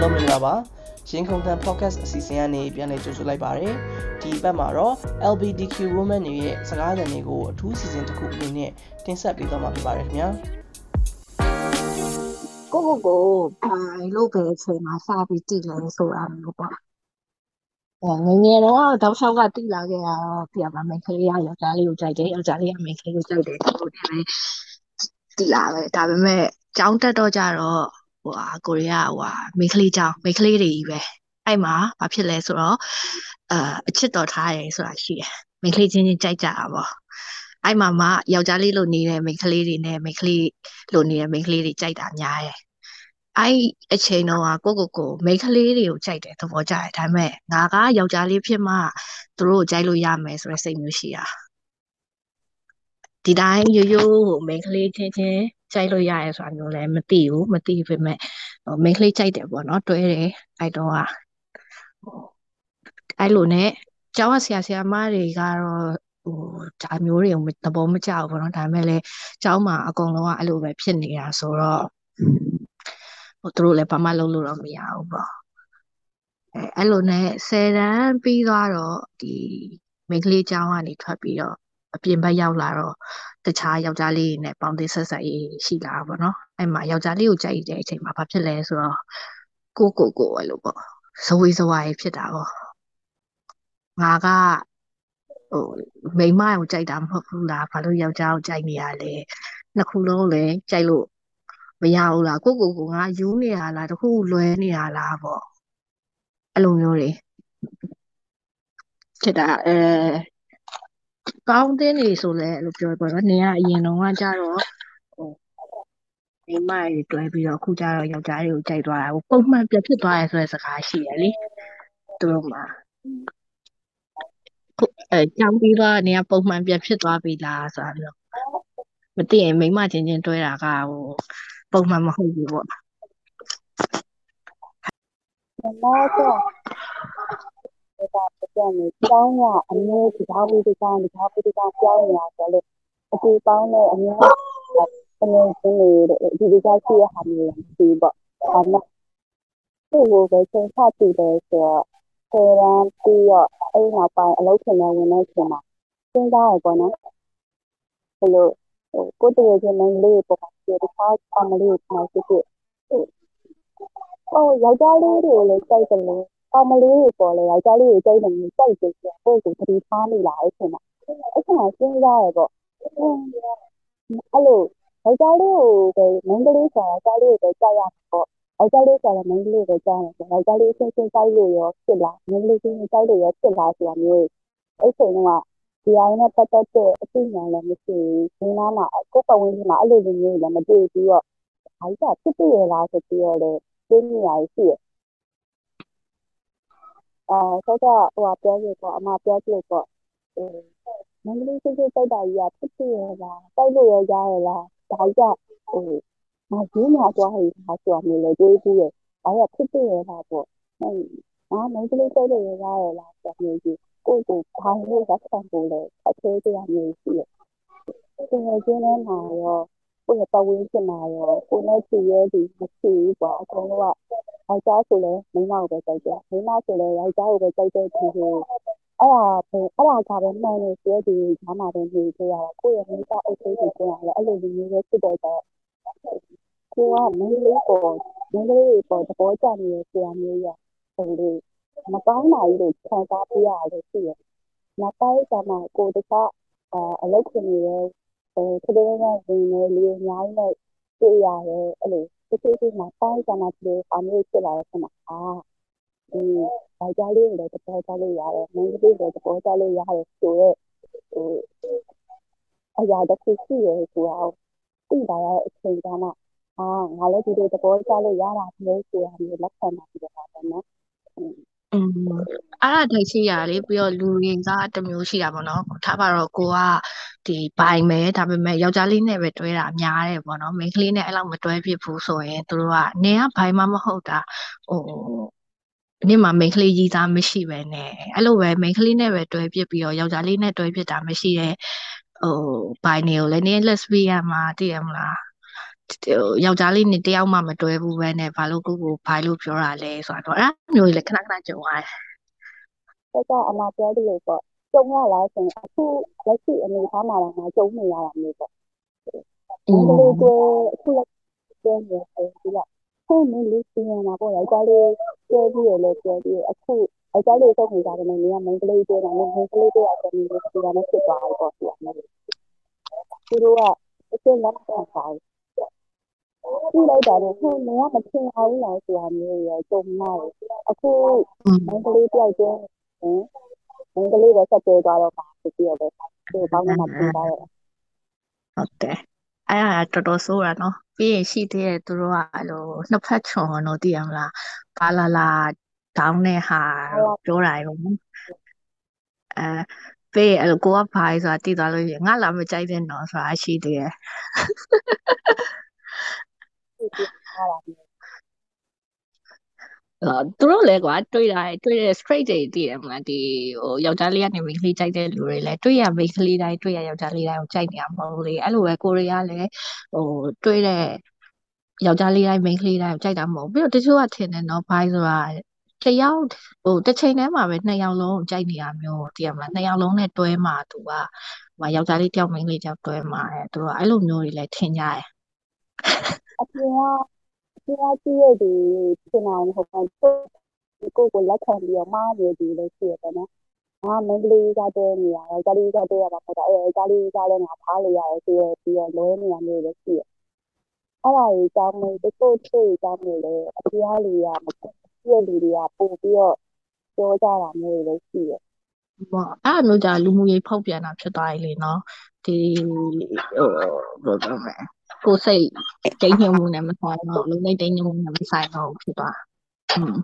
အားလုံးမင်္ဂလာပါရင်ခုန်တန် podcast အစီအစဉ်ကနေပြန်လည်ကြိုဆိုလိုက်ပါရစေဒီဘက်မှာတော့ LGBTQ women တွေရဲ့စကားသံတွေကိုအထူးစီစဉ်တစ်ခုအနေနဲ့တင်ဆက်ပေးသွားမှာဖြစ်ပါတယ်ခင်ဗျာကိုကိုကိုဘာလို့ပဲအချိန်မှာစပြီးတည်လဲဆိုတာမျိုးပေါ့အဲငငယ်တော့တောက်လျှောက်ကတိလာခဲ့တာတော့ပြပါမယ်ကလေးကယောက်ျားလေးကိုကြိုက်တယ်ယောက်ျားလေးကမိန်းကလေးကိုကြိုက်တယ်ဒီလိုနဲ့ပဲတိလာပဲဒါပေမဲ့ကြောင်းတက်တော့ကြတော့ ဟိုဟာကိုရီးယားဟိုဟာမိန်းကလေးကြောင်းမိန်းကလေးတွေကြီးပဲအဲ့မှာဘာဖြစ်လဲဆိုတော့အာအချစ်တော်ထားတယ်ဆိုတာရှိတယ်မိန်းကလေးချင်းချင်းကြိုက်ကြတာပေါ့အဲ့မှာမှယောက်ျားလေးလိုနေတဲ့မိန်းကလေးတွေနဲ့မိန်းကလေးလိုနေတဲ့မိန်းကလေးတွေကြိုက်တာများတယ်အဲ့အချိန်တော့ကိုကိုကိုမိန်းကလေးတွေကိုကြိုက်တယ်သဘောကျတယ်ဒါပေမဲ့ငါကယောက်ျားလေးဖြစ်မှသူတို့ကိုကြိုက်လို့ရမယ်ဆိုတဲ့စိတ်မျိုးရှိတာဒီတိုင်းရိုးရိုးဟိုမိန်းကလေးချင်းချင်း ကြိုက်လို့ရရဲဆိုတာမျိုးလည်းမသိဘူးမသိပေမဲ့မိန်းကလေးကြိုက်တယ်ပေါ့နော်တွဲတယ်အဲ့တော့အဲ့လိုနဲ့ကျောင်းဆရာဆရာမတွေကတော့ဟိုဒါမျိုးတွေကိုသဘောမကျဘူးပေါ့နော်ဒါပေမဲ့လည်းကျောင်းမှာအကုန်လုံးကအဲ့လိုပဲဖြစ်နေတာဆိုတော့ဟိုသူတို့လည်းဘာမှလုပ်လို့တော့မရဘူးပေါ့အဲအဲ့လိုနဲ့ဆယ်တန်းပြီးသွားတော့ဒီမိန်းကလေးကျောင်းကနေထွက်ပြီးတော့ အပြင်ဘက်ရောက်လာတော့တခြားယောက်ျားလေးတွေနဲ့ပေါင်းသင်းဆက်ဆက်ရေးရှိလာတာပေါ့နော်အဲ့မှာယောက်ျားလေးကိုကြိုက်တဲ့အချိန်မှာဘာဖြစ်လဲဆိုတော့ကိုကိုကိုအဲ့လိုပေါ့ဇဝေဇဝါရေးဖြစ်တာပေါ့ငါကဟိုမိန်းမကိုကြိုက်တာမဟုတ်ဘူးလားဘာလို့ယောက်ျားကိုကြိုက်နေရလဲနှစ်ခုလုံးလည်းကြိုက်လို့မရဘူးလားကိုကိုကိုငါယူနေရလားတခုလွဲနေရလားပေါ့အဲ့လိုမျိုးတွေဖြစ်တာအဲ ကောင်းတဲ့နေဆိုလဲအဲ့လိုပြောပေါ့နော်နေကအရင်တော့ကကြတော့ဟိုမိန်းမတွေတွဲပြီးတော့အခုကျတော့ယောက်ျားတွေကိုကြိုက်သွားတာပုံမှန်ပြဖြစ်သွားရဲဆိုတဲ့စကားရှိရလေသူတို့မှာအဲကြောင်းပြီးတော့နေကပုံမှန်ပြဖြစ်သွားပြီလားဆိုတာမျိုးမသိရင်မိန်းမချင်းချင်းတွဲတာကဟိုပုံမှန်မဟုတ်ဘူးပေါ့တော့ဒါ ပြန်နေကျောင်းကအမြဲဒီဘာဘူးဒီကောင်ဒီဘာဘူးဒီကောင်ပြောင်းနေတာဆိုလို့အကူပေါင်းနဲ့အမြဲအမြဲရှင်းနေဒီဒီကရှိရဟာမျိုးဒီပေါ့အဲ့တော့သူ့ကိုပဲချိန်ချကြည့်တယ်ဆိုတော့ဆယ်တန်းပြီးတော့အဲ့နောက်ပိုင်းအလုပ်ထင်တဲ့ဝင်တဲ့ချိန်မှာစဉ်းစားရပေါ့နော်ဘယ်လိုဟိုကိုတည်းကမင်းလေးပေါ့ဒီတခြားအမလေးကိုဖြစ်ဖြစ်ဟိုယောက်ျားလေးတွေကိုလည်းကြိုက်တယ်လို့ ကောင်မလေးတွေပေါ်လေယောက်ျားလေးတွေကြိုက်တယ်မျိုးကြိုက်တယ်ဆိုတော့ကိုယ်ကိုတတိထားနေလာအဲ့ချိန်မှာအဲ့ချိန်မှာစဉ်းစားရပေါ့အဲ့လိုယောက်ျားလေးကိုပဲမင်းကလေးဆိုတာယောက်ျားလေးကိုပဲကြိုက်ရမှာပေါ့ယောက်ျားလေးဆိုတော့မင်းကလေးကိုကြားတယ်ဆိုယောက်ျားလေးအချင်းချင်းတိုက်လို့ရောဖြစ်လာမင်းကလေးချင်းတိုက်လို့ရောဖြစ်လာဆိုတာမျိုးအဲ့ချိန်ကဒီအရင်နဲ့ပတ်သက်တဲ့အသိဉာဏ်လည်းမရှိဘူးဒီနားမှာကိုယ်ပဝင်းကြီးမှာအဲ့လိုမျိုးလည်းမတွေ့ပြီးတော့အဲ့ဒါဖြစ်ပြရလားဆိုပြီးတော့လည်းသိနေရရှိရ အာဆောက်ကဟိုပြောရပေါ့အမပြောပြပေါ့အဲမန္တလေးစစ်စစ်တိုက်တာကြီးကဖြစ်ဖြစ်ရလားတိုက်လို့ရရရလားဒါကြီးကဟိုမကြီးမှာသွားဟိဟာဆိုမျိုးလေတွေးပြီးရအဲ့ဒါဖြစ်ဖြစ်ရလားပေါ့အဲအာမန္တလေးတိုက်လို့ရရရလားဆိုမျိုးကြီးကိုကိုဘာလို့လက်ခံဖို့လဲအသေးသေးမျိုးရှိရဒီငယ်ချင်းနဲ့မှာရောကိုယ့်ရဲ့ပတ်ဝန်းကျင်မှာရောကိုယ်နဲ့ချီရဲဒီမရှိဘူးပေါ့အကုန်လုံးက ယောက်ျားဆိုလဲမိန်းမကိုပဲကြိုက်တယ်မိန်းမဆိုလဲယောက်ျားကိုပဲကြိုက်တဲ့သူကိုအဲ့ဒါပဲအဲ့ဒါကပဲမှန်နေဆိုဒီဈာမှာပဲနေကြရတာကိုယ့်ရဲ့မိသားအုပ်စုကိုပြန်လဲအဲ့လိုမျိုးမျိုးပဲဖြစ်တော့တော့ကိုကမင်းလေးကိုမင်းလေးကိုသဘောကျနေတဲ့ဆရာမျိုးရဟိုလေမကောင်းတာကြီးတွေခံစားပြရတယ်ရှိရနောက်ပိုင်းကျမှကိုတခြားအလုပ်ခွင်တွေရဲ့ဟိုခလေးကဝင်နေလေအများကြီးနဲ့တွေ့ရတယ်အဲ့လို တချို့တွေမှာပိုင်းကျမှဒီအမျိုးဖြစ်လာတဲ့ခါမှာအာဒီယောက်ျားလေးတွေလည်းသဘောကျလို့ရတယ်မိန်းကလေးတွေသဘောကျလို့ရတယ်ဆိုတော့ဟိုအရာတစ်ခုရှိရဲဆိုတော့သိတာရတဲ့အချိန်ကမှအာငါလည်းဒီလိုသဘောကျလို့ရတာမျိုးဆိုတာမျိုးလက်ခံတာပြတာပေါ့နော် อืมအဲ့ဒါထိုက်ရှိရလေပြီးတော့လူရင်းကတမျိုးရှိတာပေါ့နော်ထားပါတော့ကိုကဒီဘိုင်မဲဒါပေမဲ့ယောက်ျားလေးနဲ့ပဲတွဲတာများတယ်ပေါ့နော်မိန်းကလေးနဲ့အဲ့လောက်မတွဲဖြစ်ဘူးဆိုရင်သူတို့ကနေကဘိုင်မမဟုတ်တာဟိုနေ့မှာမိန်းကလေးကြီးသားမရှိပဲနဲ့အဲ့လိုပဲမိန်းကလေးနဲ့ပဲတွဲဖြစ်ပြီးတော့ယောက်ျားလေးနဲ့တွဲဖြစ်တာမရှိတဲ့ဟိုဘိုင်နေကိုလည်းနည်း lesbian မှာတည်ရမလား ယောက်ျားလေးနဲ့တယောက်မှမတွဲဘူးပဲနဲ့ဘာလို့ကိုကိုဘာလို့ပြောတာလဲဆိုတော့အဲ့မျိုးကြီးလည်းခဏခဏကြုံရတယ်။ဒါကအမပြောတယ်လို့ပေါ့ကြုံရလားဆိုရင်အခုလက်ရှိအနေအထားမှာတော့ငါကြုံနေရတာမျိုးပေါ့။ဒီလိုကိုအခုလက်ကျင်းနေတယ်ဒီကခုမင်းလေးပြင်လာပေါ့ယောက်ျားလေးကျဲပြီးရလဲကျဲပြီးအခုယောက်ျားလေးဆုံးနေတာလည်းမင်းကမိန်းကလေးကျဲတာမင်းမိန်းကလေးကျဲတာဆိုရင်ဒီကနေ့ဖြစ်သွားတယ်ပေါ့ဒီကနေ့သူတို့ကအစ်လက်ခံပါ ကြည့်လိုက်တာတော့ဟိုမကမထင်အောင်လားဆိုတာမျိုးရကြုံရတယ်အခုမင်္ဂလေးတယောက်ချင်းမင်္ဂလေးပဲဆက်ပြေးသွားတော့မှာဖြစ်ပြီးတော့ဒီဘောင်းမှာပြင်သွားတယ်ဟုတ်တယ်အဲ့ဒါတော်တော်ဆိုးတာနော်ပြီးရင်ရှိသေးတယ်သူတို့ကအဲ့လိုနှစ်ဖက်ချွန်တော့သိရမလားဘာလာလာဒေါင်းတဲ့ဟာပြောတာရောအဲပေးအဲ့လိုကိုကဘာလဲဆိုတာသိသွားလို့ရငါလာမကြိုက်တဲ့နော်ဆိုတာရှိသေးတယ် အာသူတို့လည်းကွာတွေ့တာတွေ့တဲ့ straight တွေတည်တယ်မလားဒီဟိုယောက်ျားလေးကနေမိန်းကလေးကြိုက်တဲ့လူတွေလည်းတွေ့ရမိန်းကလေးတိုင်းတွေ့ရယောက်ျားလေးတိုင်းကိုကြိုက်နေရမဟုတ်လေအဲ့လိုပဲကိုရီးယားလည်းဟိုတွေ့တဲ့ယောက်ျားလေးတိုင်းမိန်းကလေးတိုင်းကိုကြိုက်တာမဟုတ်ပြီးတော့တချို့ကထင်တယ်နော်ဘိုင်းဆိုတာတယောက်ဟိုတစ်ချိန်တည်းမှာပဲနှစ်ယောက်လုံးကြိုက်နေရမျိုးတည်ရမလားနှစ်ယောက်လုံးနဲ့တွဲမှာသူကဟိုယောက်ျားလေးတယောက်မိန်းကလေးတယောက်တွဲမှာတဲ့သူကအဲ့လိုမျိုးတွေလည်းထင်ကြတယ် အပြင်ကအပြင်ကကြည့်ရတဲ့ဖြစ်နိုင်ဟိုကကိုကိုလက်ခံပြီးတော့မားနေတယ်လို့ရှိရတယ်နော်။ငါမင်္ဂလိကတည်းနေရတယ်။ကာလီကတည်းရတာပေါ့။အဲကာလီကလည်းငါထားလို့ရတယ်ဆိုရပြီးတော့လဲနေရမျိုးလည်းရှိရ။အဲ့ဒါကြီးကြောင်းနေတချို့ချို့ကြောင်းနေလေအပြားလေးရမဖြစ်ပြည့်လူတွေကပို့ပြီးတော့ပြောကြတာမျိုးလည်းရှိရ။ပေါ့အဲ့လိုမျိုးじゃလူမှုရေးဖောက်ပြန်တာဖြစ်သွားပြီလေနော်ဒီဟိုဘယ်လိုလဲ ကိုယ်စိတ်တိမ်ညွံမှုနဲ့မဆိုင်တော့လုံးလိုက်တိမ်ညွံမှုနဲ့မဆိုင်တော့ဖြစ်သွားอืม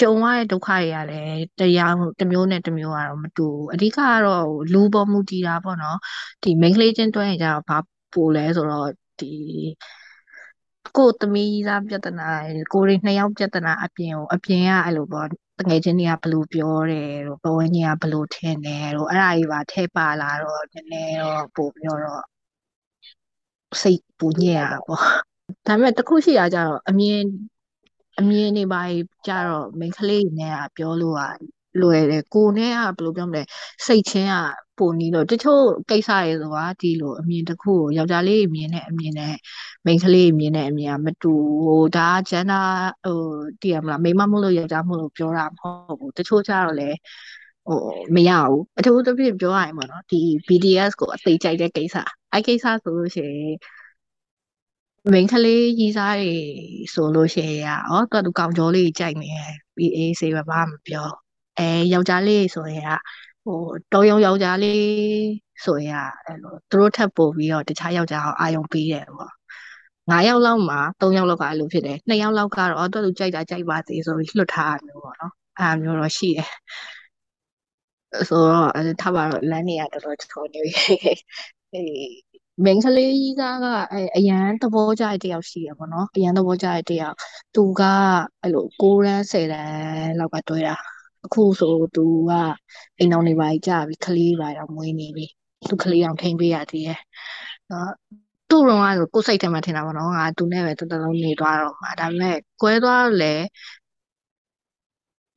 ကြုံရတဲ့ဒုက္ခတွေကလည်းတရားတစ်မျိုးနဲ့တစ်မျိုးကတော့မတူဘူးအဓိကကတော့လူပေါ်မူတည်တာပေါ့နော်ဒီ main ကလေးချင်းတွဲရင်ကြတော့ဘာပိုလဲဆိုတော့ဒီကိုသမီးသားပြဿနာကိုရီနှစ်ယောက်ပြဿနာအပြင်ကိုအပြင်ကအဲ့လိုပေါ့တငယ်ချင်းတွေကဘလို့ပြောတယ်တို့ဘဝင်းကြီးကဘလို့ထင်တယ်တို့အဲ့ဒါကြီးပါထဲပါလာတော့နည်းနည်းတော့ပို့ပြောတော့ စိတ်ပူညံ့ရတာပေါ့ဒါပေမဲ့တခုရှိတာကြတော့အမြင်အမြင်နေပါကြတော့မိန်းကလေးနဲ့ကပြောလို့ကလွယ်တယ်ကိုနဲ့ကဘယ်လိုပြောမလဲစိတ်ချင်းကပုံနီးလို့တချို့ကိစ္စတွေဆိုတာဒီလိုအမြင်တစ်ခုကိုယောက်ျားလေးအမြင်နဲ့အမြင်နဲ့မိန်းကလေးအမြင်နဲ့အမြင်ကမတူဟိုဒါကဂျန်နာဟိုတည်ရမလားမိန်းမမို့လို့ယောက်ျားမို့လို့ပြောတာမဟုတ်ဘူးတချို့ကြတော့လေ ဟိုမရဘူးအထူးသဖြင့်ပြောရရင်ပေါ့နော်ဒီ BDS ကိုအသေးကြိုက်တဲ့ကိစ္စအဲ့ကိစ္စဆိုလို့ရှိရင်မိန်းကလေးကြီးစားတွေဆိုလို့ရှိရင်อ๋อတော်သူကောင်ကျော်လေးကြိုက်နေတယ်ပြီးအေးစေးပဲဘာမှမပြောအဲယောက်ျားလေးဆိုရင်ကဟိုတော်ရုံယောက်ျားလေးဆိုရင်ကအဲ့လိုသူတို့ထပ်ပို့ပြီးတော့တခြားယောက်ျားကိုအာယုံပေးတယ်ပေါ့9ယောက်လောက်မှာ3ယောက်လောက်ကအဲ့လိုဖြစ်တယ်2ယောက်လောက်ကတော့တော်သူကြိုက်တာကြိုက်ပါစေဆိုပြီးလွတ်ထားရမျိုးပေါ့နော်အဲ့မျိုးတော့ရှိတယ် ဆိုတော့အဲထားပါတော့လမ်းနေရတော်တော်ချောနေပြီအေးမိန်းကလေးကြီးသားကအဲအရန်သဘောကျတဲ့တယောက်ရှိရပေါ့နော်အရန်သဘောကျတဲ့တယောက်သူကအဲ့လို6ရန်10ရန်လောက်ကတွဲတာအခုဆိုသူကအိမ်တော်နေပါကြပြီကလေးပါတော့မွေးနေပြီသူကလေးအောင်ထိန်ပေးရသေးတယ်နော်သူ့တော့ကကိုယ်စိတ်ထဲမှာထင်တာပေါ့နော်ငါသူနဲ့ပဲတော်တော်လုံးနေသွားတော့မှာဒါပေမဲ့ကွဲသွားလဲ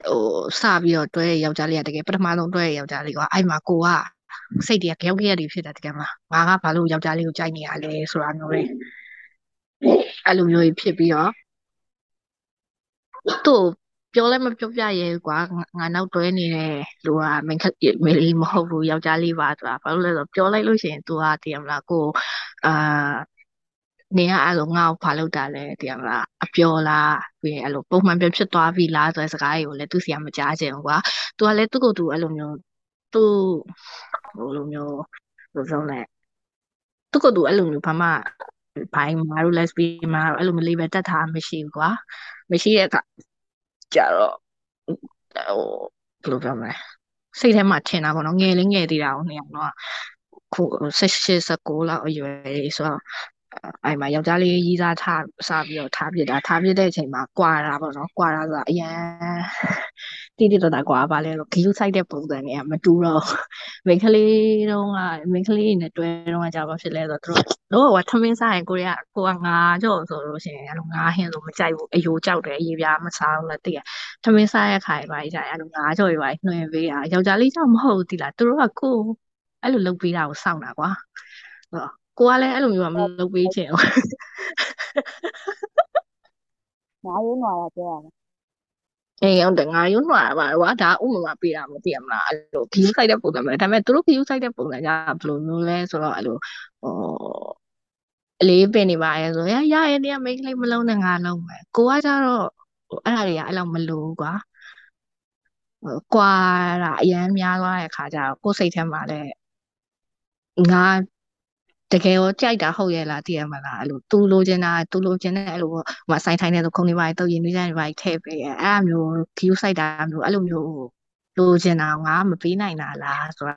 ဟိုစပြီးတော့တွဲယောက်ျားလေးကတကယ်ပထမဆုံးတွဲယောက်ျားလေးကအဲ့မှာကိုကစိတ်တွေကကြောက်ခဲ့ရဖြစ်တာတကယ်မှာငါကဘာလို့ယောက်ျားလေးကိုကြိုက်နေရလဲဆိုတာမျိုးတွေအဲ့လိုမျိုးဖြစ်ပြီးတော့သူ့ပြောလဲမပြောပြရဲကွာငါနောက်တွဲနေတဲ့လူကမင်းမလေးမဟုတ်ဘူးယောက်ျားလေးပါဆိုတာဘာလို့လဲဆိုတော့ပြောလိုက်လို့ရှိရင် तू ကတည်ရမလားကိုအာ နေကအဲ့လိုငါ့ကိုဘာလုပ်တာလဲတည်ရမလားအပြောလားပြီးရင်အဲ့လိုပုံမှန်ပြဖြစ်သွားပြီလားဆိုတဲ့စကားတွေကိုလည်းသူစီကမကြားချင်ဘူးကွာ तू ကလည်းသူ့ကိုယ်သူအဲ့လိုမျိုးသူ့ဟိုလိုမျိုးဘယ်လိုလဲသူကသူအဲ့လိုမျိုးဘာမှဘိုင်းမာတို့ lesbian မာတို့အဲ့လိုမျိုးလေးပဲတတ်တာမရှိဘူးကွာမရှိတဲ့အခါကြတော့ဟိုဘယ်လိုပြောမလဲစိတ်ထဲမှာထင်တာပေါ့နော်ငယ်လေးငယ်သေးတာကိုနေအောင်တော့ခု16 19လောက်အရွယ်လေးဆိုတော့ အဲ့မှာယောက်ျားလေးရီးစားထားစပြီးတော့ထားပြစ်တာထားပြစ်တဲ့အချိန်မှာကွာတာပေါ့နော်ကွာတာဆိုတာအရန်တိတိတတကွာပါလဲလို့ဂယူးဆိုင်တဲ့ပုံစံတွေကမတူတော့မိန်းကလေးတုန်းကမိန်းကလေးနဲ့တွဲတုန်းကကြာဘာဖြစ်လဲဆိုတော့သူတို့တော့ထမင်းစားရင်ကိုရီးယားကိုကငါကြော့ဆိုလို့ရှိရင်အဲ့လိုငါဟင်းဆိုမကြိုက်ဘူးအယိုကြောက်တယ်အရေးပြားမစားဘူးလားတိရထမင်းစားရခိုင်ပါကြအဲ့လိုငါကြော့ရပါနှွှင်ပေးတာယောက်ျားလေးကြောင့်မဟုတ်ဘူးတိလားသူတို့ကကိုအဲ့လိုလုပ်ပေးတာကိုစောင့်တာကွာ ကိုကလည်းအဲ့လိုမျိုးကမလုပ်ပေးချင်ဘူးငါးရိုးနွားရပြောရမယ်အေးဟုတ်တယ်ငါရုံးနှွာပါကွာဒါဥပမာပေးတာမသိရမလားအဲ့လို view site တဲ့ပုံစံပဲဒါပေမဲ့သူတို့ view site တဲ့ပုံစံကဘယ်လိုမျိုးလဲဆိုတော့အဲ့လိုဟိုအလေးပင်နေပါရဲ့ဆိုရရရဲ့တရားမိတ်ကလေးမလုံးနဲ့ငါလုံးမယ်ကိုကကြတော့ဟိုအဲ့ဒါတွေကအဲ့လောက်မလိုကွာဟိုကွာတာအရန်များသွားတဲ့ခါကျတော့ကိုယ်စိတ်ထဲမှာလည်းငါ တကယ်ရောကြိုက်တာဟုတ်ရဲ့လားသိရမလားအဲ့လိုသူလိုချင်တာသူလိုချင်တဲ့အဲ့လိုဟိုဆိုင်ထိုင်းတဲ့ဆိုခုံနေပါတုတ်ရင်နေကြနေပါထည့်ပေးရဲ့အဲ့အမျိုး view site တာမျိုးအဲ့လိုမျိုးလိုချင်တာငါမပေးနိုင်တာလားဆိုတာ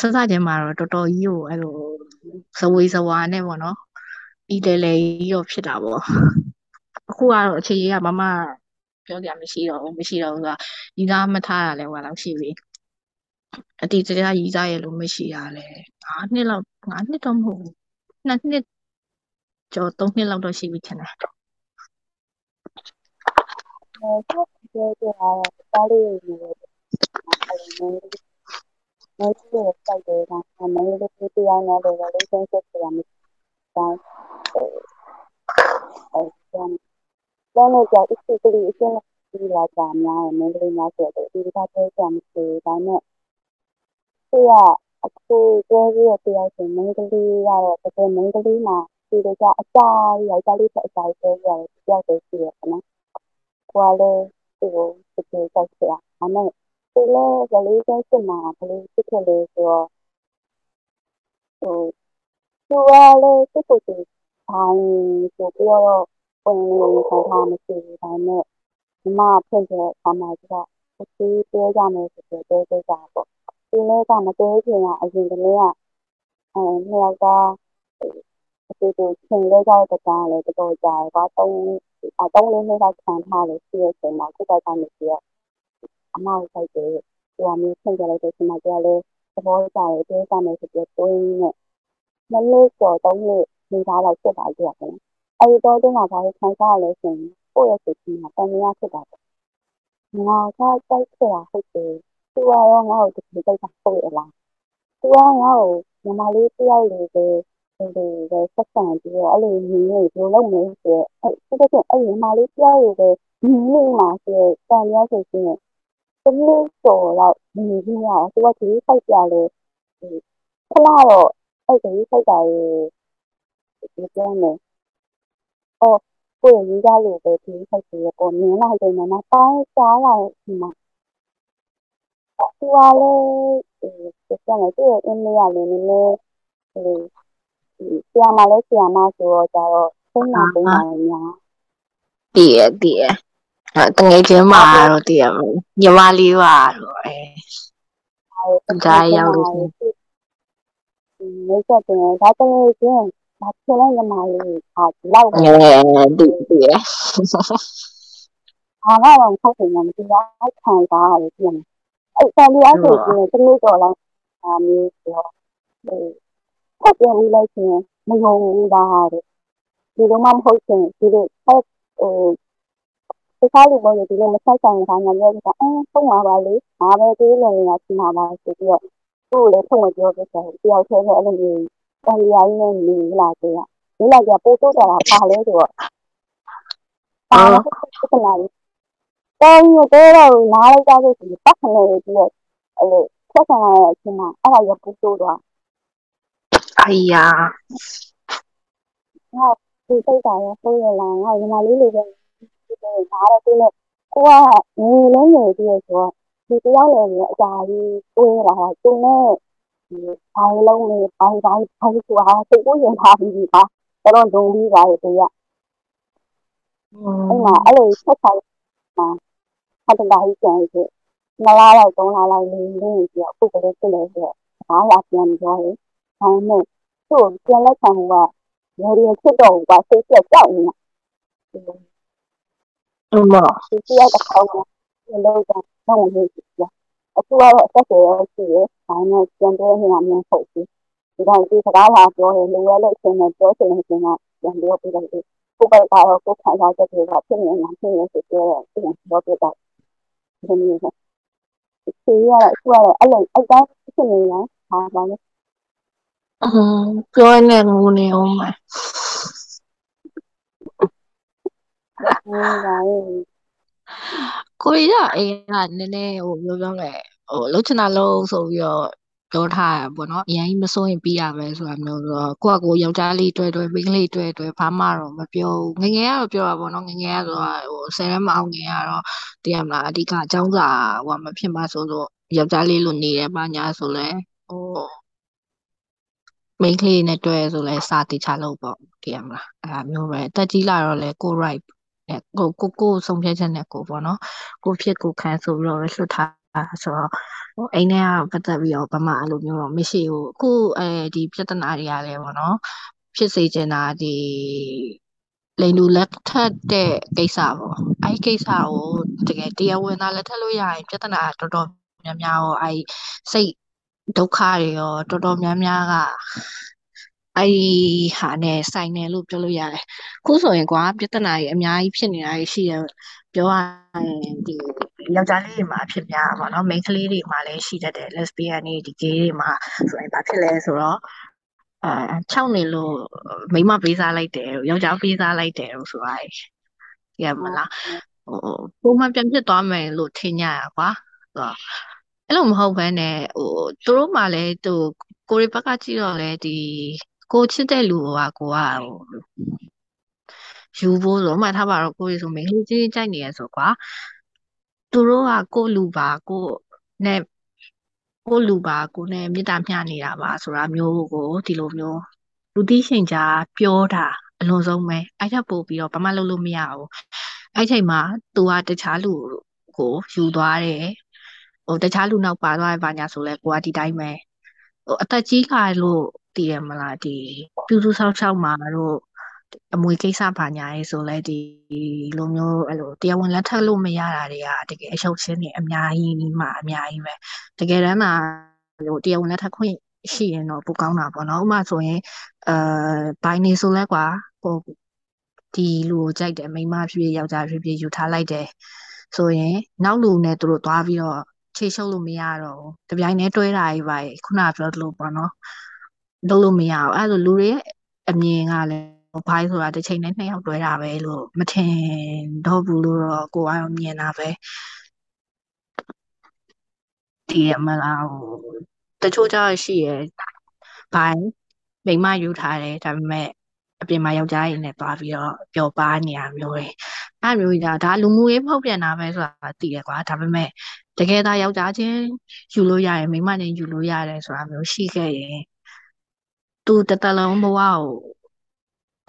စစချင်းမှာတော့တော်တော်ကြီးကိုအဲ့လိုဇဝေဇဝါနဲ့ပေါ့နော်ဤလေလေကြီးတော့ဖြစ်တာပေါ့အခုကတော့အခြေကြီးကမမပြောကြမရှိတော့ဘူးမရှိတော့ဘူးဆိုတာဤသားမထားရလဲဟိုလောက်ရှိပြီ အတီတရရီးစားရလို့မရှိရလဲ9နှစ်လောက်9နှစ်တော့မဟုတ်ဘူး2နှစ်ကျော်3နှစ်လောက်တော့ရှိပြီထင်တယ်အဲဆက်ပြောကြတာတားလေးတွေအဲမင်းတို့စိုက်တယ်ကမင်းတို့ပြတရားနဲ့တော့လေးချင်းဆက်ကြရမယ်တိုင်းအဲတော့လည်းကြောက်အစ်စ်ကလေးအစ်စ်ဒီလာကြများတယ်မင်းတို့များဆိုတော့ဒီကတည်းကမရှိဒါနဲ့ သူကအခုပြောပြီးတော့တရားရှင်မင်းကလေးကတော့တကယ်မင်းကလေးမှာဒီလိုကအစာယောက်ျားလေးတဲ့အစာပြောရတယ်ပြောတယ်ရှိရခနော်။ကိုကလည်းသူ့ကိုတကယ်ကြောက်ချင်။ဒါနဲ့သူလည်းကလေးချင်းစစ်မှာကလေးဖြစ်ခဲ့လေဆိုတော့ဟိုသူကလည်းသူ့ကိုယ်သူဘာဆိုပြီးတော့ဝင်နေခံထားမရှိဘူးဒါနဲ့ဒီမှာဖြစ်တဲ့အခါမှာကျတော့သူပြောကြမယ်ဆိုတော့ပြောကြတာပေါ့ သူလည်းကမပြောချင်တာအရင်ကလေးကအဲနှစ်ယောက်သားအတူတူချိန်လဲကြတဲ့ကောင်လည်းတော်တော်ကြာတယ်ကွာသုံးအသုံးလေးနှစ်ယောက်ခံထားလို့ရှိရချိန်မှာခုတော့ကနေပြီးတော့အမောက်ဆိုင်တယ်သူကမျိုးချိန်ကြလိုက်တဲ့ချိန်မှာကျလည်းသဘောကျတယ်ပြောကြမယ်ဆိုပြီးတွင်းနဲ့မလို့တော့သုံးလို့နေသားလောက်ဖြစ်သွားကြတယ်အဲဒီတော့ဒီမှာဘာလို့ခံစားရလဲဆိုရင်ကိုယ့်ရဲ့စိတ်ကြီးမှာတန်မြာဖြစ်တာပေါ့ငါကတိုက်ခတာဟုတ်တယ် သူကရောငါ့ကိုတကယ်တိုက်တာဟုတ်ရဲ့လားသူကငါ့ကိုညီမလေးတယောက်လိုပဲဒီလိုပဲဆက်ဆံပြီးတော့အဲ့လိုညီနေဘယ်လိုလုပ်နေဆိုတော့အဲ့ဒါဆိုအဲ့ညီမလေးတယောက်လိုပဲညီနေမှာဆိုတော့တန်ရဆိုရင်တမျိုးဆိုတော့ညီကြီးရသူကဒီစိုက်ပြလဲခလာတော့အဲ့ဒီစိုက်တာရေးဒီပြောနေအော်ကိုယ်ရေးကြလို့ပဲဒီစိုက်ပြီးတော့မြင်လိုက်တယ်နော်ပိုင်းစားလာဒီမှာ သူကလည်းဒီကျန်တယ်သူ့ရဲ့အင်းလေးကလည်းနည်းနည်းဟိုဆရာမလည်းဆရာမဆိုတော့ကြတော့ဆုံးမပေးတာလည်းများတည်ရတည်ရအဲတငယ်ချင်းမှာတော့တည်ရညီမလေးပါတော့အဲဒါရောက်လို့မိတ်ဆက်တယ်ဒါတည်းချင်းဒါချလိုက်ညီမလေးဟာလောက်ပဲတည်တည်ရအားတော့ဟုတ်တယ်မတရားခံစားရတယ်ပြင် အဲ့ဆန်ဒီအဲ့ဆိုရင်တမျိုးတော့လောက်အာမျိုးဆိုတော့ဟိုဆက်ပြန်လိုက်ချင်းမယုံဘူးပါတဲ့ဒီလိုမှမဟုတ်ချင်ဒီလိုဆက်ဟိုတခြားလူမျိုးတွေဒီလိုမဆက်ဆိုင်တာညာပြောတာအဲပုံမှာပါလေငါပဲတွေးနေနေတာရှိမှာပါဆိုပြီးတော့သူ့ကိုလည်းထုံမပြောပြတယ်တယောက်တည်းနဲ့အဲ့လိုမျိုးတန်လျာကြီးနဲ့နေလာကြရနေလာကြပို့တော့တာပါလဲဆိုတော့အာပြဿနာကြီး တော်ရင်တော့နားလိုက်ကြလို့ရှိရင်ပတ်ခနဲ့ပြီးတော့အဲ့လိုဆက်ဆံရတဲ့အချိန်မှာအဲ့ဒါရပူဆိုးသွား哎呀，ငါဒီစိတ်ကရဆိုးရလားငါညီမလေးလိုပဲဒီလိုနားရတဲ့နဲ့ကိုကငေလုံးနေပြီးဆိုတော့ဒီတယောက်လည်းအကြာကြီးတွေးလာတာသူနဲ့ဒီအိုင်လုံးလေးအိုင်တိုင်းအိုင်ဆိုတာစိတ်ကိုရင်ထားပြီးပါတော့ဒုံပြီးပါရဲ့တရားအဲ့မှာအဲ့လိုဆက်ဆိုင်မှာ ဟာတတားကြီးကျန်ပြီနှစ်လလောက်သုံးလလောက်နေနေပြီးတော့အခုကလေးဖြစ်လဲဆိုတော့ဘာလာပြန်ပြောရင်ဒါနဲ့သူ့ပြန်လက်ခံကမေရီဖြစ်တော့ကစိတ်ပြတ်ကြောက်နေတာအမဒီတရားတစ်ခေါက်လောက်တော့မဟုတ်ဘူးပြအခုကတော့အသက်တွေရရှိရဒါနဲ့ကြံတဲ့နေရာမျိုးဟုတ်ပြီဒီကောင်ဒီစကားလာပြောရင်လိုရလို့အချိန်နဲ့ပြောချင်နေချင်းကပြန်ပြောပြလိုက်တယ်ကိုယ်ပိုက်ကတော့ကိုယ်ခံစားချက်တွေကဖြစ်နေမှာဖြစ်နေဆိုပြောတော့ပြန်ပြောပြတော့ ဒီလိုမျိုးဒီရအခုကတော့အဲ့လိုအဲ့ဒါဖြစ်နေလားဟာပါလေအင်းပြောနေငိုနေအောင်မယ်ဟုတ်ပါရဲ့ကိုရီးယားအိမ်ကနည်းနည်းဟိုပြောပြောလဲဟိုလှုပ်ချင်တာလှုပ်ဆိုပြီးတော့ ပြောထားရပေါ့နော်အရင်ကြီးမစိုးရင်ပြီးရပဲဆိုတာမျိုးဆိုတော့ကိုကကိုယောက်ျားလေးတွေ့တွေ့မိန်းကလေးတွေ့တွေ့ဘာမှတော့မပြောဘူးငယ်ငယ်ကတော့ပြောတာပေါ့နော်ငယ်ငယ်ကတော့ဟိုဆယ်ရက်မအောင်ငယ်ကတော့တည်ရမလားအဓိကအကြောင်းစာဟိုမဖြစ်မှဆိုလို့ယောက်ျားလေးလိုနေတယ်ပါညာဆိုလဲဟိုမိန်းကလေးနဲ့တွေ့ဆိုလဲစာတိချလို့ပေါ့တည်ရမလားအဲ့ဒါမျိုးပဲတက်ကြီးလာတော့လဲကို right နဲ့ကိုကိုကိုဆုံးဖြတ်ချက်နဲ့ကိုပေါ့နော်ကိုဖြစ်ကိုခံဆိုပြီးတော့လွတ်ထားတာဆိုတော့ ဟိုအိမ်ထဲကပတ်သက်ပြီးတော့ဘာမှအဲ့လိုမျိုးတော့မရှိဘူးအခုအဲဒီပြဿနာတွေကလည်းပေါ့နော်ဖြစ်စေချင်တာဒီလိန်လူလက်ထပ်တဲ့ကိစ္စပေါ့အဲ့ဒီကိစ္စကိုတကယ်တရားဝင်သားလက်ထပ်လို့ရရင်ပြဿနာတော်တော်များများရောအဲ့ဒီစိတ်ဒုက္ခတွေရောတော်တော်များများကအဲ့ဒီဟာနဲ့ဆိုင်တယ်လို့ပြောလို့ရတယ်အခုဆိုရင်ကွာပြဿနာကြီးအများကြီးဖြစ်နေတာကြီးရှိတယ်ပြောရရင်ဒီ ယောက်ျားလေးတွေမှာအဖြစ်များပါတော့ main ကလေးတွေမှာလည်းရှိတတ်တယ် lesbian တွေဒီ gay တွေမှာဆိုရင်ဘာဖြစ်လဲဆိုတော့အဲ6နေလို့မိန်းမပေးစားလိုက်တယ်ယောက်ျားပေးစားလိုက်တယ်လို့ဆိုတာရမလားဟိုပုံမှန်ပြန်ဖြစ်သွားမယ်လို့ထင်ကြရကွာဆိုတော့အဲ့လိုမဟုတ်ဘဲနဲ့ဟိုသူတို့မှလည်းသူကိုရီဘက်ကကြည့်တော့လေဒီကိုချစ်တဲ့လူကကိုကဟိုယူဖို့ဆိုမှထားပါတော့ကိုရီဆိုမိန်းကလေးချင်းကြိုက်နေရဆိုကွာ သူတို့ကကိုလူပါကိုနဲ့ကိုလူပါကိုနဲ့မေတ္တာမျှနေတာပါဆိုတာမျိုးကိုဒီလိုမျိုးလူသိရှင်ကြားပြောတာအလွန်ဆုံးပဲအဲ့ထက်ပိုပြီးတော့ဘာမှလုပ်လို့မရဘူးအဲ့ချိန်မှာ तू ကတခြားလူကိုယူသွားတယ်ဟိုတခြားလူနောက်ပါသွားတယ်ဘာညာဆိုလဲကိုကဒီတိုင်းပဲဟိုအသက်ကြီးခါလို့တည်ရမလားဒီပြူစုဆောက်ရှောက်မှာတော့ အမွေကိစ္စဘာညာရေးဆိုလဲဒီလိုမျိုးအဲ့လိုတရားဝင်လက်ထပ်လို့မရတာတွေကတကယ်အရှုပ်ရှင်းနေအများကြီးမှအများကြီးပဲတကယ်တမ်းမှာဟိုတရားဝင်လက်ထပ်ခွင့်ရှိရင်တော့ပိုကောင်းတာပေါ့နော်ဥပမာဆိုရင်အဲဘိုင်းနေဆိုလဲကွာဟိုဒီလူကိုကြိုက်တယ်မိန်းမဖြစ်ဖြစ်ယောက်ျားဖြစ်ဖြစ်ယူထားလိုက်တယ်ဆိုရင်နောက်လူနဲ့သူတို့သွားပြီးတော့ခြေရှုပ်လို့မရတော့ဘူးတပြိုင်တည်းတွဲတာကြီးပါခုနပြောသလိုပေါ့နော်လုပ်လို့မရဘူးအဲ့လိုလူတွေရဲ့အမြင်ကလည်း ဘိုင်းဆိုတာတစ်ချိန်နဲ့နှစ်ယောက်တွဲတာပဲလို့မထင်တော့ဘူးလို့တော့ကိုယ်ကတော့မြင်တာပဲဒီရမလားဟိုတချို့ကြရှိရဘိုင်းမိမယူထားတယ်ဒါပေမဲ့အပြင်မှာယောက်ျားရည်နဲ့သွားပြီးတော့ပျော်ပါနေရမျိုးတွေအဲ့မျိုးကြီးဒါလူမှုရေးဖောက်ပြန်တာပဲဆိုတာသိရကွာဒါပေမဲ့တကယ်သားယောက်ျားချင်းယူလို့ရတယ်မိမချင်းယူလို့ရတယ်ဆိုတာမျိုးရှိခဲ့ရင်သူတတလုံးဘဝကို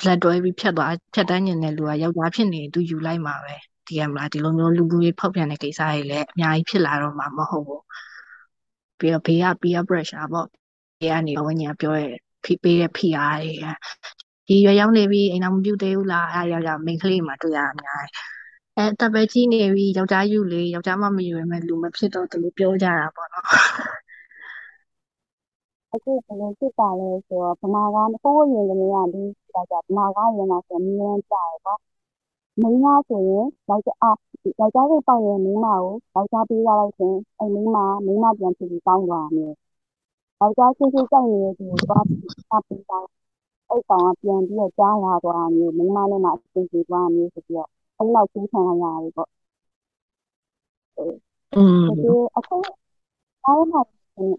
လက်တွဲပြီးဖြတ်သွားဖြတ်တန်းကျင်တဲ့လူကယောက်ျားဖြစ်နေသူယူလိုက်မှာပဲဒီကမလားဒီလိုမျိုးလူမှုရေးဖောက်ပြန်တဲ့ကိစ္စတွေလည်းအများကြီးဖြစ်လာတော့မှာမဟုတ်ဘူးပြီးတော့ဘေးက peer pressure ပေါ့ဘေးကနေဝိညာဉ်ပြောရဲဖိပေးတဲ့ PR တွေကဒီရွယ်ရောက်နေပြီအိမ်အောင်မပြုတ်သေးဘူးလားအဲယောက်ျားမိန်းကလေးမှတွေ့ရအများကြီးအဲတပ်ပဲကြီးနေပြီယောက်ျားယူလေယောက်ျားမှမယူရမယ်လူမဖြစ်တော့သူလို့ပြောကြတာပေါ့နော် အခုဘယ်လိုဖြစ်တာလဲဆိုတော့ဗမာကဟိုးရင်ကလေးကဒီဒါကြဗမာကရင်လာဆိုမြင်းကြရပေါ့မိန်းမဆိုရင်ယောက်ျားအာယောက်ျားလေးပေါ့ရင်မိန်းမကိုယောက်ျားပေးရလိုက်ရင်အဲ့မိန်းမမိန်းမပြန်ဖြစ်ပြီးတောင်းသွားမယ်ယောက်ျားချင်းချင်းကြိုက်နေတဲ့သူကိုသွားပြီးသွားပြီးတောင်းအဲ့ကောင်ကပြန်ပြီးတော့ကြားလာသွားမျိုးမိန်းမနဲ့မှအဆင်ပြေသွားမျိုးဆိုပြီးတော့အဲ့လောက်ကူးခံရရတယ်ပေါ့อืมဒီအခုအားမ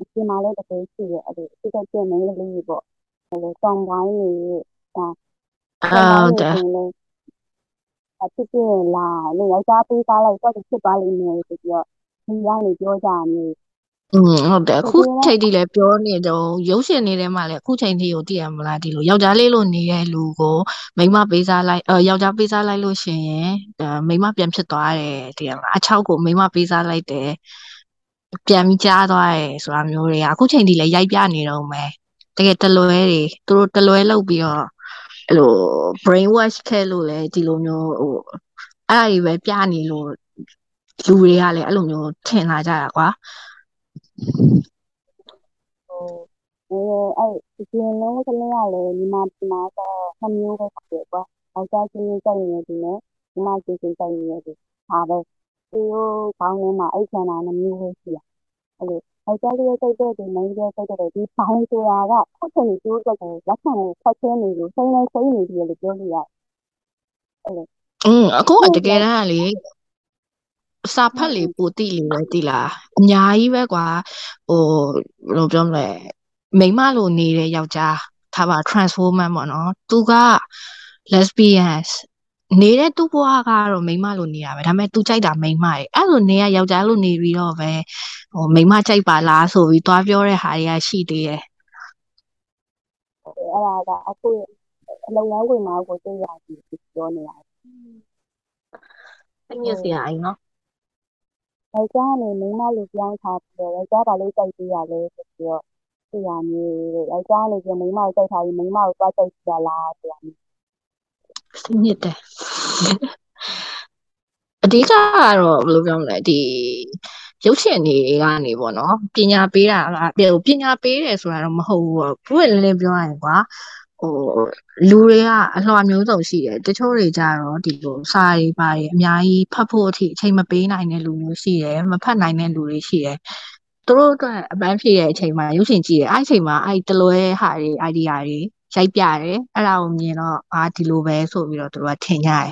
အပြင်မှာလည်းတကယ်ရှိရအဲ့ဒီအစ်ကကျင်းနေလေးပေါ့ဟိုတောင်ပိုင်းနေဒါဟုတ်တယ်အဖြစ်ဖြစ်လာလို့ယောက်ျားပေးသားလိုက်တော့ဖြစ်သွားလိမ့်မယ်ဆိုပြီးတော့ဒီရောက်နေပြောကြမျိုးอืมဟုတ်တယ်အခုချိန်ထိလည်းပြောနေတော့ရုပ်ရှင်နေတဲ့မှာလည်းအခုချိန်ထိကိုတည်ရမလားဒီလိုယောက်ျားလေးလိုနေတဲ့လူကိုမိန်းမပေးစားလိုက်အဲယောက်ျားပေးစားလိုက်လို့ရှိရင်အဲမိန်းမပြန်ဖြစ်သွားတယ်တည်ရမလားအချောက်ကိုမိန်းမပေးစားလိုက်တယ် ပြန်ပြီးကြားသွားတယ်ဆိုတာမျိုးတွေကအခုချိန်ထိလည်းရိုက်ပြနေတော့မယ်တကယ်တလွဲတွေသူတို့တလွဲလုပ်ပြီးတော့အဲ့လို brain wash ခဲ့လို့လည်းဒီလိုမျိုးဟိုအဲ့ဒါကြီးပဲပြနေလို့လူတွေကလည်းအဲ့လိုမျိုးထင်လာကြတာကွာဟိုအဲအဲ့ဒီလုံးကလေးကလည်းညီမပမာတော့နှမျိုးပဲဖြစ်တယ်ကွာ။ယောက်ျားချင်းချင်းကြိုက်နေတယ်နဲ့ညီမချင်းချင်းကြိုက်နေတယ်ဒါပဲ။ ဒီလိုကောင်းနေမှာအဲ့ဆန္ဒနှမျိုးပဲရှိတာ။အဲ့လိုယောက်ျားလေးကြိုက်တဲ့ဒီမိန်းလေးကြိုက်တဲ့ဒီဘောင်းဆိုတာကဖတ်ချင်ကျိုးတဲ့လက်ခံကိုဖတ်ချင်နေလို့စိမ့်လဲစိမ့်နေတယ်လို့ပြောလို့ရတယ်။အဲ့လိုอืมအခုကတကယ်တမ်းကလေစာဖတ်လေပိုတိလေပဲတိလားအများကြီးပဲကွာဟိုဘယ်လိုပြောမလဲမိန်းမလိုနေတဲ့ယောက်ျားထားပါ transformer ပေါ့နော်သူက lesbians နေတဲ့သူ့ဘဝကတော့မိန်းမလိုနေတာပဲဒါပေမဲ့သူကြိုက်တာမိန်းမရဲ့အဲ့လိုနေရယောက်ျားလိုနေပြီးတော့ပဲဟိုမိန်းမကြိုက်ပါလားဆိုပြီးသွားပြောတဲ့ဟာတွေကရှိသေးတယ်အဲ့ဒါကအခုအလုံးလုံးဝင်မှာကိုသိရတယ်ပြောနေတာသိညစ်စရာကြီးနော်။ယောက်ျားကနေမိန်းမလိုပြောင်းထားပြီးတော့ယောက်ျားဘာလို့ကြိုက်သေးရလဲဆိုပြီးတော့သိရမျိုးတဲ့ယောက်ျားကနေပြီးမိန်းမကိုကြိုက်ထားပြီးမိန်းမကိုသွားကြိုက်ကြလားဆိုတာမျိုး သိညစ်တယ်အဓိကကတော့ဘယ်လိုပြောမလဲဒီရုပ်ရှင်တွေကနေပေါ့နော်ပညာပေးတာကပညာပေးတယ်ဆိုတာတော့မဟုတ်ဘူးပေါ့ဘုရားလည်းပြောရရင်ကွာဟိုလူတွေကအလှမျိုးစုံရှိတယ်တချို့တွေကြတော့ဒီလိုစာတွေပါတယ်အများကြီးဖတ်ဖို့အထိအချိန်မပေးနိုင်တဲ့လူမျိုးရှိတယ်မဖတ်နိုင်တဲ့လူတွေရှိတယ်သူတို့အတွက်အပန်းဖြေတဲ့အချိန်မှာရုပ်ရှင်ကြည့်တယ်အဲ့အချိန်မှာအဲ့တလွဲဟာတွေ idea တွေ ရိုက်ပြတယ်အဲ့ဒါကိုမြင်တော့အာဒီလိုပဲဆိုပြီးတော့သူတို့ကထင်ကြတယ်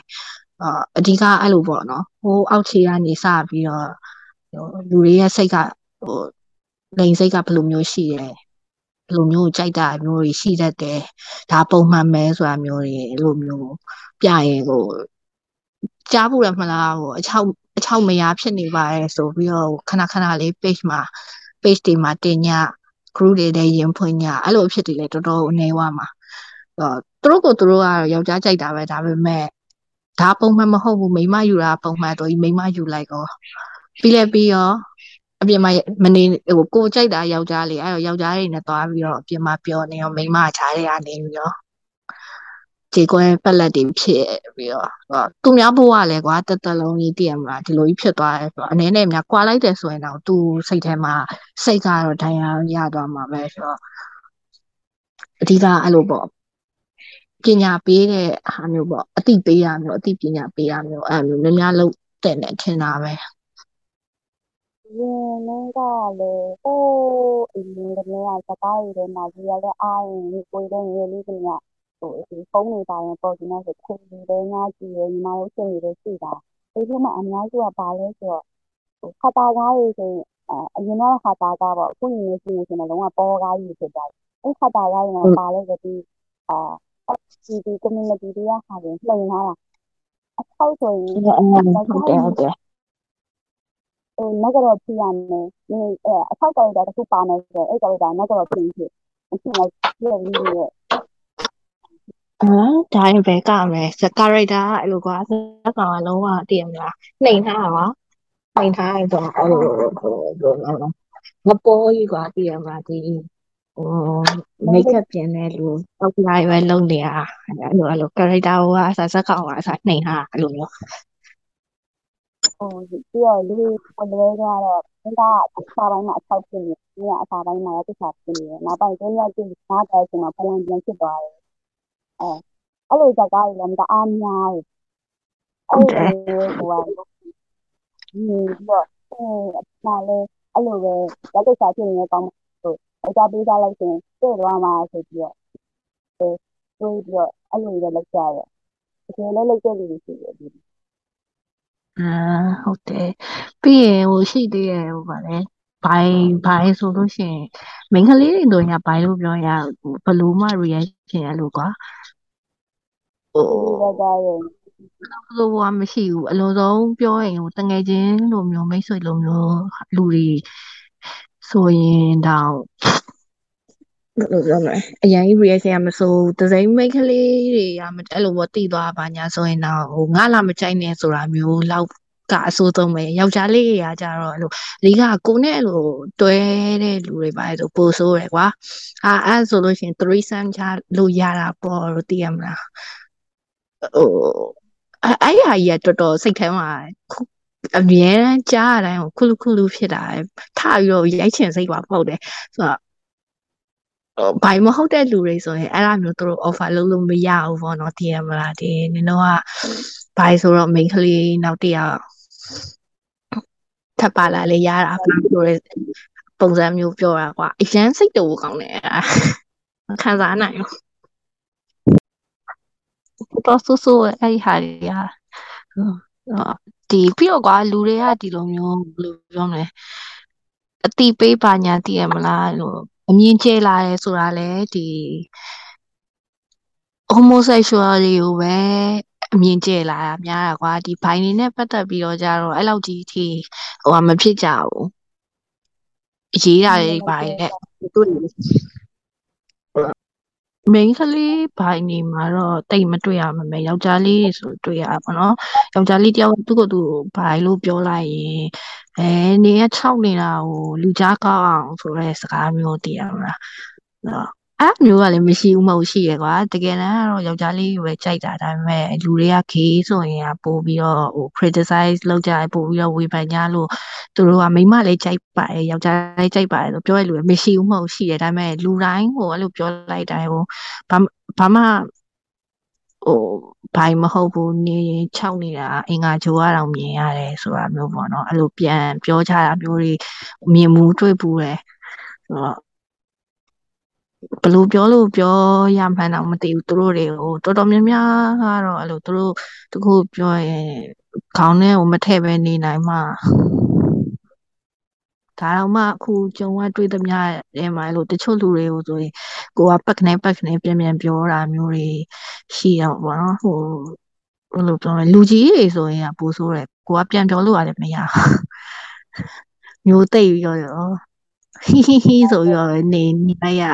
အာအဓိကအဲ့လိုပေါ့နော်ဟိုအောက်ခြေကနေစပြီးတော့ဟိုလူတွေရဲ့စိတ်ကဟိုလိန်စိတ်ကဘယ်လိုမျိုးရှိတယ်ဘယ်လိုမျိုးကြိုက်တာမျိုးတွေရှိတတ်တယ်ဒါပုံမှန်ပဲဆိုတာမျိုးတွေအဲ့လိုမျိုးပြရင်ဟိုကြားဖို့ရမလားဟိုအချောက်အချောက်မရဖြစ်နေပါတယ်ဆိုပြီးတော့ခဏခဏလေး page မှာ page တွေမှာတင်ည group တွေလည်းရင်ဖွင့်ညအဲ့လိုဖြစ်တယ်လေတော်တော်အနေဝမှာအော်သူတို့ကိုသူတို့ကတော့ယောက်ျားကြိုက်တာပဲဒါပေမဲ့ဒါပုံမှန်မဟုတ်ဘူးမိန်းမယူတာပုံမှန်တော့ဒီမိန်းမယူလိုက်ကောပြီးလဲပြီးရောအပြင်မှာမနေဟိုကိုကြိုက်တာယောက်ျားလေးအဲ့တော့ယောက်ျားလေးနဲ့သွားပြီးတော့အပြင်မှာပြောနေရောမိန်းမချားတွေကနေပြီးတော့ ခြေကွဲပက်လက်တွေဖြစ်ပြီးတော့ဟောသူများဘဝလဲကွာတက်တက်လုံးကြီးတည်ရမလားဒီလိုကြီးဖြစ်သွားတယ်ဆိုတော့အနေနဲ့များကွာလိုက်တယ်ဆိုရင်တော့သူစိတ်ထဲမှာစိတ်ကတော့ဒဏ်ရာရသွားမှာပဲဆိုတော့အဓိကအဲ့လိုပေါ့ပညာပေးတဲ့ဟာမျိုးပေါ့အသိပေးရမျိုးအသိပညာပေးရမျိုးအဲ့လိုများများလုပ်တဲ့နဲ့ထင်တာပဲရင်လည်းကလည်းဟိုးအရင်ကလည်းစကားတွေမှာဒီရတဲ့အားရင်ကိုယ်တဲ့ရေလေးက ဟိုဒီဖုန်းတွေပါရင်ပေါ်ဒီမှာဆိုခုတွေငါကြည့်ရညီမတို့ဖြစ်နေတယ်ရှိတာဒီလိုမှအများစုကပါလဲဆိုတော့ဟိုခတာကားတွေဆိုအရင်တော့ခတာကားပေါ့အခုရင်လေးရှိနေဆိုတော့လုံးဝပေါ်ကားကြီးဖြစ်သွားတယ်အဲ့ခတာကားတွေမှာပါလဲဆိုပြီးအာဒီဒီ community တွေကဟာရင်လှိန်လာတာအထောက်ဆိုရင်ဟုတ်တယ်ဟုတ်တယ်ဟိုနောက်ကတော့ပြရမယ်။ဒီအဲအထောက်ကြောက်တာတစ်ခုပါမယ်ဆိုတော့အဲ့ကြောက်တာနောက်ကတော့ပြင်ဖြစ်။အခုလိုက်ပြည့်ပြီးရဲ့ အာဒါရင်ပဲကမယ်စကာရိုက်တာအဲ့လိုကွာစက်ကောင်ကလုံးဝတည်ရမလားနှိမ်ထားတာပါနှိမ်ထားရတော့အဲ့လိုဟိုဘယ်လိုလဲမပေါ်ကြီးကွာတည်ရမလားဒီဟိုမိတ်ကပ်ပြင်တဲ့လူအောက်လိုက်ပဲလုံနေတာအဲ့လိုအဲ့လိုကာရိုက်တာကအစားစက်ကောင်ကအစားနှိမ်ထားအဲ့လိုမျိုးဟိုပြီးတော့လူကိုလည်းကတော့ဒါကအစားပိုင်းမှာအထောက်ဖြစ်နေတယ်။ဒီကအစားပိုင်းမှာလည်းတခြားဖြစ်နေတယ်။နောက်ပိုင်းကျင်းရကျင်းနားတယ်ဆိုတော့ပုံဝင်ပြန်ဖြစ်သွားတယ်။ အဲအဲ့လိုဇာတ်ကားတွေလည်းမတအားများဘူး။အဲ့လိုဟိုကဒီပြီးတော့အဲဒါလည်းအဲ့လိုပဲလက်တခြားဖြစ်နေကောင်းဟိုအကြပေးစားလိုက်ရင်တွေ့သွားမှာဆိုပြီးတော့အဲတွေးပြီးတော့အဲ့လိုလည်းလောက်ကြရတယ်။ဒီလိုလည်းလောက်ကြလို့ရှိတယ်ဒီအာဟုတ်တယ်ပြီးရင်ဟိုရှိသေးတယ်ဟိုဗာလဲ ဘိုင်ဘိုင်ဆိုလို့ရှိရင်မိန်းကလေးတွေတို့ညာဘိုင်လို့ပြောရဘယ်လိုမှ reaction ရလို့ကွာဟိုဒီရကြရင်လိုဘာမရှိဘူးအလုံးစုံပြောရင်ဟိုတငယ်ချင်းလိုမျိုးမိတ်ဆွေလိုမျိုးလူတွေဆိုရင်တော့ဘယ်လိုပြောမလဲအရင် reaction ကမဆိုတစိမ့်မိတ်ကလေးတွေကမအဲ့လိုပေါ့တည်သွားပါညာဆိုရင်တော့ဟိုငါလာမကြိုက်နဲ့ဆိုတာမျိုးလောက် ကအဆိုးဆုံးပဲယောက်ျားလေးတွေကကြတော့အဲ့လိုအဓိကကိုနဲ့အဲ့လိုတွဲတဲ့လူတွေပါဆိုပိုဆိုးရယ်ကွာအာအဲ့ဆိုလို့ရှိရင်3ချလို့ရတာပေါ့လို့သိရမလားဟိုအဲ့အဲ့ဟာကြီးကတော်တော်စိတ်ထဲမှာခုအမြဲတမ်းကြားရတိုင်းကိုခုလူခုလူဖြစ်တာပဲထပြီးတော့ရိုက်ချင်စိတ်ပါပုတ်တယ်ဆိုတော့ဟိုဘာမဟုတ်တဲ့လူတွေဆိုရင်အဲ့လိုမျိုးသူတို့ offer လုပ်လို့မရဘူးပေါ့နော်တည်ရမလားဒီနင်တို့ကဘာဆိုတော့ main ကလေးနောက်တစ်ယောက် ထပ်ပါလာလေရတာပြောတဲ့ပုံစံမျိုးပြောတာကွာအရန်စိတ်တူကောင်းတယ်အဲ့ဒါခံစားနိုင်ဘူးတော့ဆူဆူအဲ့ဒီဟာတွေကဒီပြီးတော့ကွာလူတွေကဒီလိုမျိုးဘယ်လိုပြောမလဲအတိပေးပါညာတည်ရမလားလို့အမြင်ကျဲလာတယ်ဆိုတာလေဒီ homosexual တွေကိုပဲ အမြင်ကျဲလာတာများတာကွာဒီဘိုင်းနေနဲ့ပတ်သက်ပြီးတော့ကြတော့အဲ့လောက်ကြီးထိဟိုမဖြစ်ကြဘူးရေးတာတွေပါရဲ့သူတွေ main ကလေးဘိုင်းနေမှာတော့တိတ်မတွေ့ရမှာမယ်ယောက်ျားလေးဆိုတွေ့ရပါတော့ယောက်ျားလေးတယောက်သူ့ကိုယ်သူဘိုင်းလို့ပြောလိုက်ရင်အဲနေရ6နေတာကိုလူကြားကောက်အောင်ဆိုတဲ့စကားမျိုးတည်ရမလား အဲ့မျိုးကလည်းမရှိဘူးမဟုတ်ရှိရကွာတကယ်တမ်းကတော့ယောက်ျားလေးပဲကြိုက်တာဒါပေမဲ့လူတွေက gay ဆိုရင်ကပို့ပြီးတော့ဟို criticize လုပ်ကြပို့ပြီးတော့ဝေဖန်ကြလို့သူတို့ကမိန်းမလည်းကြိုက်ပါတယ်ယောက်ျားလည်းကြိုက်ပါတယ်လို့ပြောရလို့မရှိဘူးမဟုတ်ရှိတယ်ဒါပေမဲ့လူတိုင်းဟိုအဲ့လိုပြောလိုက်တိုင်းဟိုဘာဘာမှဟိုဘာမဟုတ်ဘူးနေ6နေတာအင်္ဂါဂျိုးကတော့မြင်ရတယ်ဆိုတာမျိုးပေါ့နော်အဲ့လိုပြန်ပြောကြတာမျိုးတွေမြင်မှုတွေ့ဘူးတယ်ဆိုတော့ ဘယ်လိုပြောလို့ပြောရမှန်းတော့မသိဘူးသူတို့တွေကိုတော်တော်များများကတော့အဲ့လိုသူတို့တခုပြောရင်ခေါင်းထဲကိုမထည့်ပဲနေနိုင်မှဒါတော့မှအခုကြုံရတွေ့သမျှအဲမှာအဲ့လိုတချို့လူတွေကိုဆိုရင်ကိုကပတ်ကနေပတ်ကနေပြန်ပြန်ပြောတာမျိုးတွေရှိတော့ဗောနော်ဟိုဘယ်လိုပြောလဲလူကြီးတွေဆိုရင်ကပိုဆိုးတယ်ကိုကပြန်ပြောလို့ရတယ်မရမျိုးသိပ်ပြီးတော့ ဟီဟီဟီဆိုပြီးတော့နေနေလိုက်ရ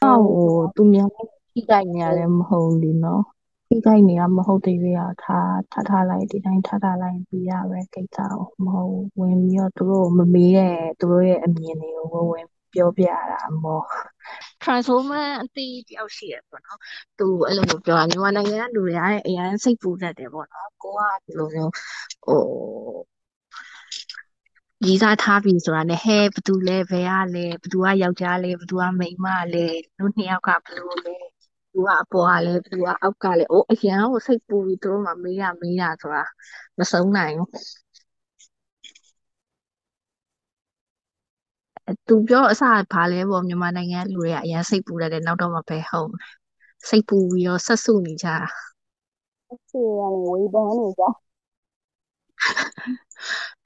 ဟိုသူများထိကြိုက်နေရတယ်မဟုတ်လေနော်ထိကြိုက်နေတာမဟုတ်သေးရထားထားထားလိုက်ဒီတိုင်းထားထားလိုက်ပြီးရပဲကိစ္စမဟုတ်ဝင်ပြီးတော့သူတို့မမေးတဲ့သူတို့ရဲ့အမြင်တွေကိုဝင်ပြောပြရတာမော transformer အတီးတယောက်ရှိရပေါ့နော်သူအဲ့လိုမျိုးပြောတာမြန်မာနိုင်ငံကလူတွေအဲ့အရင်စိတ်ပူတတ်တယ်ပေါ့နော်ကိုကဒီလိုမျိုးဟို ကြီးစားထားပြီဆိုတာနဲ့ဟဲဘသူလဲဘယ်ကလဲဘသူကယောက်ျားလဲဘသူကမိန်းမလဲတို့နှစ်ယောက်ကဘလို့လဲသူကအပေါ်ကလဲဘသူကအောက်ကလဲအိုးအရန်ကိုစိတ်ပူပြီးတို့မှမေးရမေးရဆိုတာမဆုံးနိုင်ဘူးသူပြောအစဘာလဲပေါ့မြန်မာနိုင်ငံလူတွေကအရင်စိတ်ပူတယ်နောက်တော့မှပဲဟုတ်စိတ်ပူပြီးတော့ဆက်စုနေကြတာဆွေရတယ်ဝေးပန်းနေကြ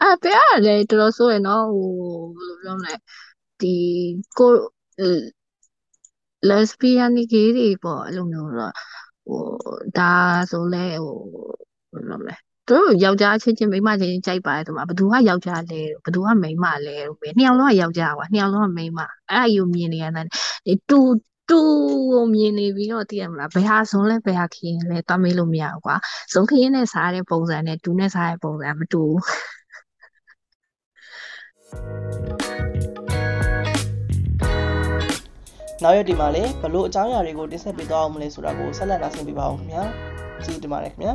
အဲ့ပြရတယ်တော်တော်ဆိုရနော်ဟိုဘယ်လိုပြောမလဲဒီကို lesbian gay တွေပေါ့အဲ့လိုမျိုးတော့ဟိုဒါဆိုလဲဟိုဘယ်လိုမလဲသူတို့ယောက်ျားချင်းချင်းမိန်းမချင်းချင်းကြိုက်ပါတယ်ဆိုမှဘသူကယောက်ျားလဲဘသူကမိန်းမလဲလို့ပဲနှစ်ယောက်လုံးကယောက်ျားကွာနှစ်ယောက်လုံးကမိန်းမအဲ့အယူမြင်နေရတယ်ဒီတူ တူကိုမြင်နေပြီးတော့သိရမလားဘယ်ဟာဆုံးလဲဘယ်ဟာခရင်လဲတွားမေးလို့မရဘူးကွာဆုံးခရင်နဲ့စားတဲ့ပုံစံနဲ့တူနဲ့စားတဲ့ပုံစံမတူဘူးနောက်ရက်ဒီမှာလည်းဘလို့အကြောင်းအရာတွေကိုတင်ဆက်ပေးသွားအောင်မလဲဆိုတာကိုဆက်လက်နားဆင်ပေးပါအောင်ခင်ဗျာကျေးဇူးတင်ပါတယ်ခင်ဗျာ